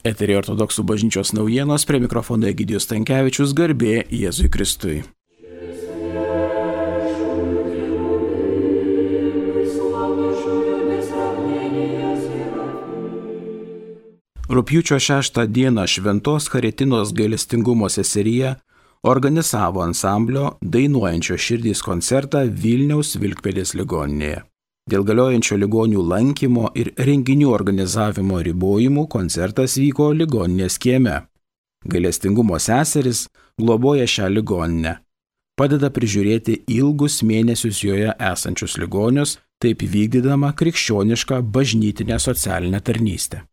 Eterį ortodoksų bažnyčios naujienos prie mikrofono Egidijus Tankievičius garbė Jėzui Kristui. Rūpjūčio 6 dieną Šventos Haritinos gailestingumo seserija organizavo ansamblio dainuojančio širdys koncertą Vilniaus Vilkpėdės ligoninėje. Dėl galiojančio ligonių lankymo ir renginių organizavimo ribojimų koncertas vyko ligoninės kieme. Gailestingumo seseris globoja šią ligoninę. Padeda prižiūrėti ilgus mėnesius joje esančius ligonius, taip vykdydama krikščionišką bažnytinę socialinę tarnystę.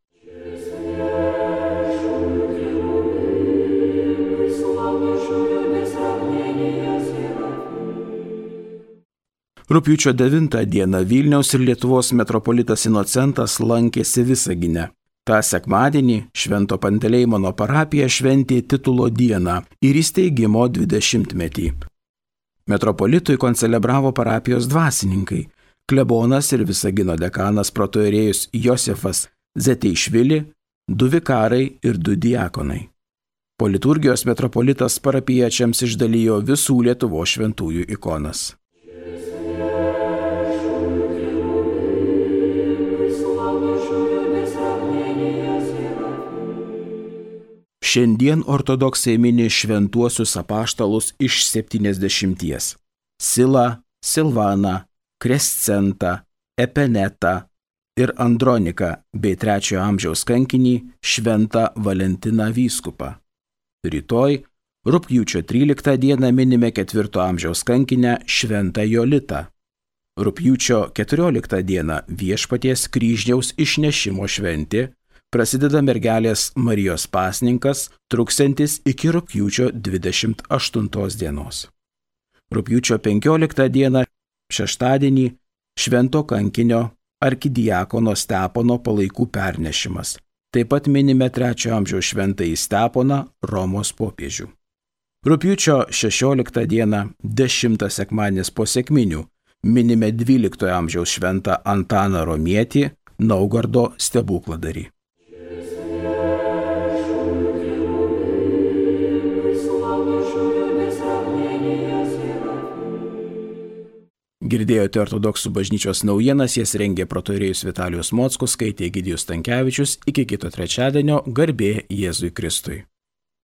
Rūpiučio 9 dieną Vilniaus ir Lietuvos metropolitas Inocentas lankėsi Visagine. Ta sekmadienį Švento Panteleimono parapija šventė titulo dieną ir įsteigimo 20-metį. Metropolitui koncelebravo parapijos dvasininkai - klebonas ir Visagino dekanas protoerėjus Josefas Zeteišvili, du vikarai ir du diakonai. Po liturgijos metropolitas parapiečiams išdalijo visų Lietuvo šventųjų ikonas. Šiandien ortodoksai mini šventuosius apaštalus iš 70. Sila, Silvaną, Krescentą, Epenetą ir Androniką bei trečiojo amžiaus kankinį Šventą Valentiną vyskupą. Rytoj, rūpjūčio 13 dieną minime ketvirto amžiaus kankinę Šventą Jolitą. Rūpjūčio 14 dieną viešpaties kryžniaus išnešimo šventė prasideda mergelės Marijos pasninkas, truksantis iki rūpjūčio 28 dienos. Rūpjūčio 15 dieną, šeštadienį, švento kankinio arkidiakono Stepono palaikų pernešimas. Taip pat minime trečio amžiaus šventąjį Steponą Romos popiežių. Rūpjūčio 16 dieną, 10 sekmanės po sėkminių, minime 12 amžiaus šventą Antaną Romietį, Naugardo stebukladarį. Girdėjote ortodoksų bažnyčios naujienas, jas rengė protorėjus Vitalijus Mockus, skaitė Gidijus Tankievičius, iki kito trečiadienio garbė Jėzui Kristui.